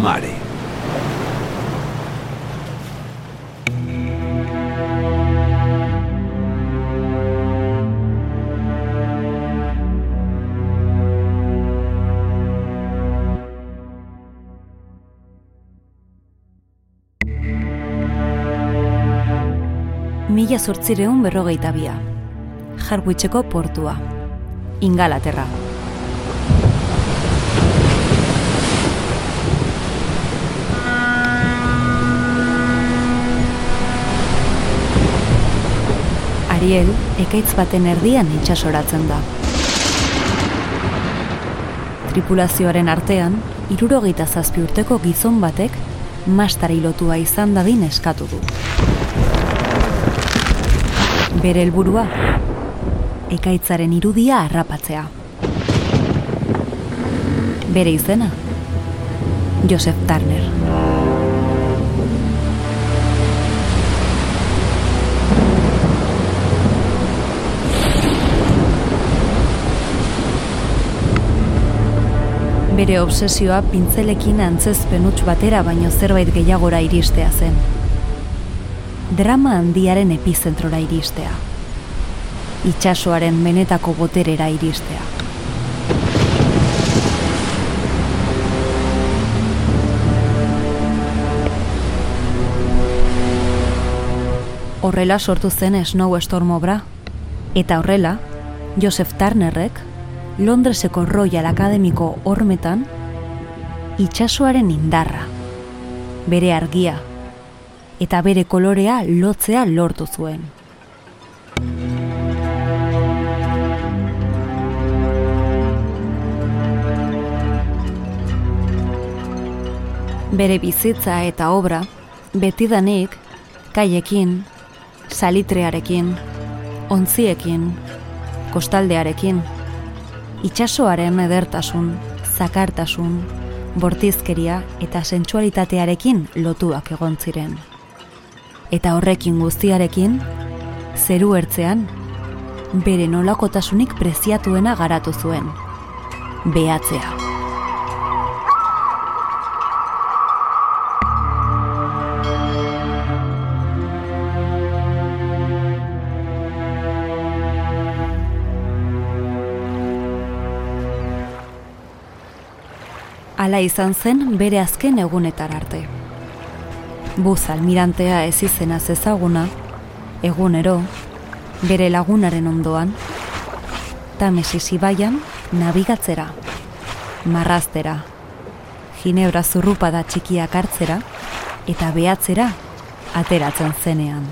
mare. mila sortzireun berrogeita bia. Jarbuitzeko portua. Ingalaterra. Ariel, ekaitz baten erdian itxasoratzen da. Tripulazioaren artean, irurogeita zazpi urteko gizon batek mastari lotua izan dadin eskatu du. Bere helburua, ekaitzaren irudia harrapatzea. Bere izena, Joseph Turner. Bere obsesioa pintzelekin antzezpen huts batera baino zerbait gehiagora iristea zen. Drama handiaren epizentrora iristea. Itxasoaren menetako boterera iristea. Horrela sortu zen Snow Storm obra, eta horrela, Joseph Turnerrek Londreseko Royal Akademiko hormetan itxasoaren indarra, bere argia eta bere kolorea lotzea lortu zuen. Bere bizitza eta obra betidanik kaiekin, salitrearekin, ontziekin, kostaldearekin, itxasoaren edertasun, zakartasun, bortizkeria eta sentsualitatearekin lotuak egon ziren. Eta horrekin guztiarekin, zeru ertzean, bere nolakotasunik preziatuena garatu zuen. Behatzea. Hala izan zen bere azken egunetar arte. Buz almirantea ez izena ezaguna, egunero, bere lagunaren ondoan, Tamesis ibaian nabigatzera, marraztera, ginebra zurrupada txikiak hartzera eta behatzera ateratzen zenean.